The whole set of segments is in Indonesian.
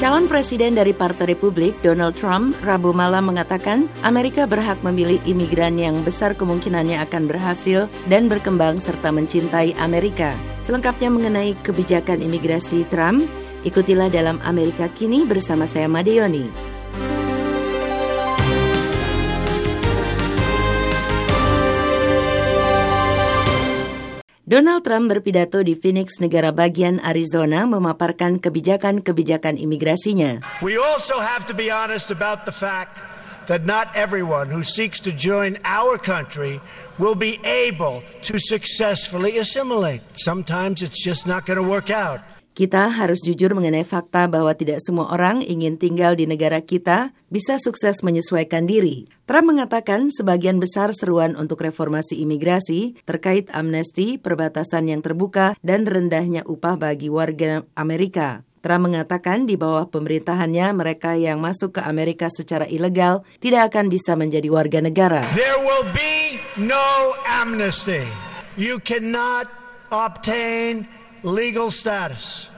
Presiden dari Partai Republik, Donald Trump, Rabu malam mengatakan Amerika berhak memilih imigran yang besar kemungkinannya akan berhasil dan berkembang serta mencintai Amerika. Selengkapnya mengenai kebijakan imigrasi Trump, ikutilah dalam Amerika Kini bersama saya Madeoni. Donald Trump berpidato di Phoenix, negara bagian Arizona, memaparkan kebijakan-kebijakan imigrasinya. We also have to be honest about the fact that not everyone who seeks to join our country will be able to successfully assimilate. Sometimes it's just not going to work out. Kita harus jujur mengenai fakta bahwa tidak semua orang ingin tinggal di negara kita bisa sukses menyesuaikan diri. Trump mengatakan sebagian besar seruan untuk reformasi imigrasi terkait amnesti, perbatasan yang terbuka, dan rendahnya upah bagi warga Amerika. Trump mengatakan di bawah pemerintahannya mereka yang masuk ke Amerika secara ilegal tidak akan bisa menjadi warga negara. There will be no amnesty. You cannot obtain legal status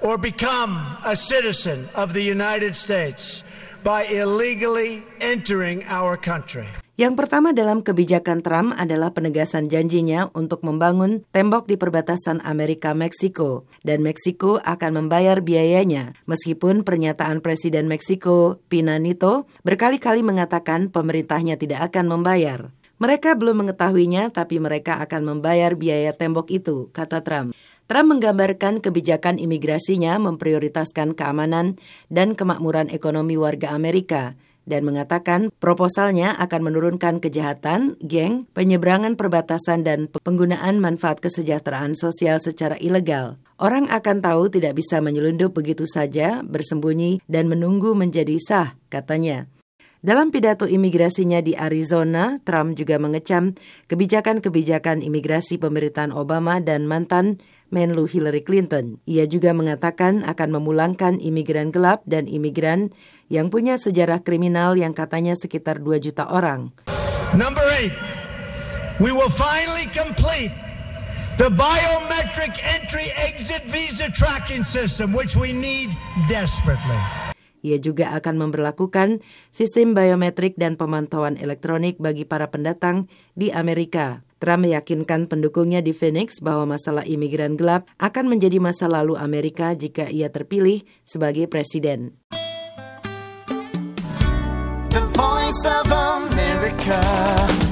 or become a citizen of the United States by illegally entering our country. Yang pertama dalam kebijakan Trump adalah penegasan janjinya untuk membangun tembok di perbatasan Amerika-Meksiko. Dan Meksiko akan membayar biayanya, meskipun pernyataan Presiden Meksiko, Pina Nito, berkali-kali mengatakan pemerintahnya tidak akan membayar. Mereka belum mengetahuinya, tapi mereka akan membayar biaya tembok itu, kata Trump. Trump menggambarkan kebijakan imigrasinya memprioritaskan keamanan dan kemakmuran ekonomi warga Amerika dan mengatakan proposalnya akan menurunkan kejahatan, geng, penyeberangan perbatasan dan penggunaan manfaat kesejahteraan sosial secara ilegal. Orang akan tahu tidak bisa menyelundup begitu saja, bersembunyi, dan menunggu menjadi sah, katanya. Dalam pidato imigrasinya di Arizona, Trump juga mengecam kebijakan-kebijakan imigrasi pemerintahan Obama dan mantan Menlu Hillary Clinton. Ia juga mengatakan akan memulangkan imigran gelap dan imigran yang punya sejarah kriminal yang katanya sekitar 2 juta orang. Number eight, we will finally complete the biometric entry exit visa tracking system, which we need desperately. Ia juga akan memperlakukan sistem biometrik dan pemantauan elektronik bagi para pendatang di Amerika. Trump meyakinkan pendukungnya di Phoenix bahwa masalah imigran gelap akan menjadi masa lalu Amerika jika ia terpilih sebagai presiden. The Voice of America.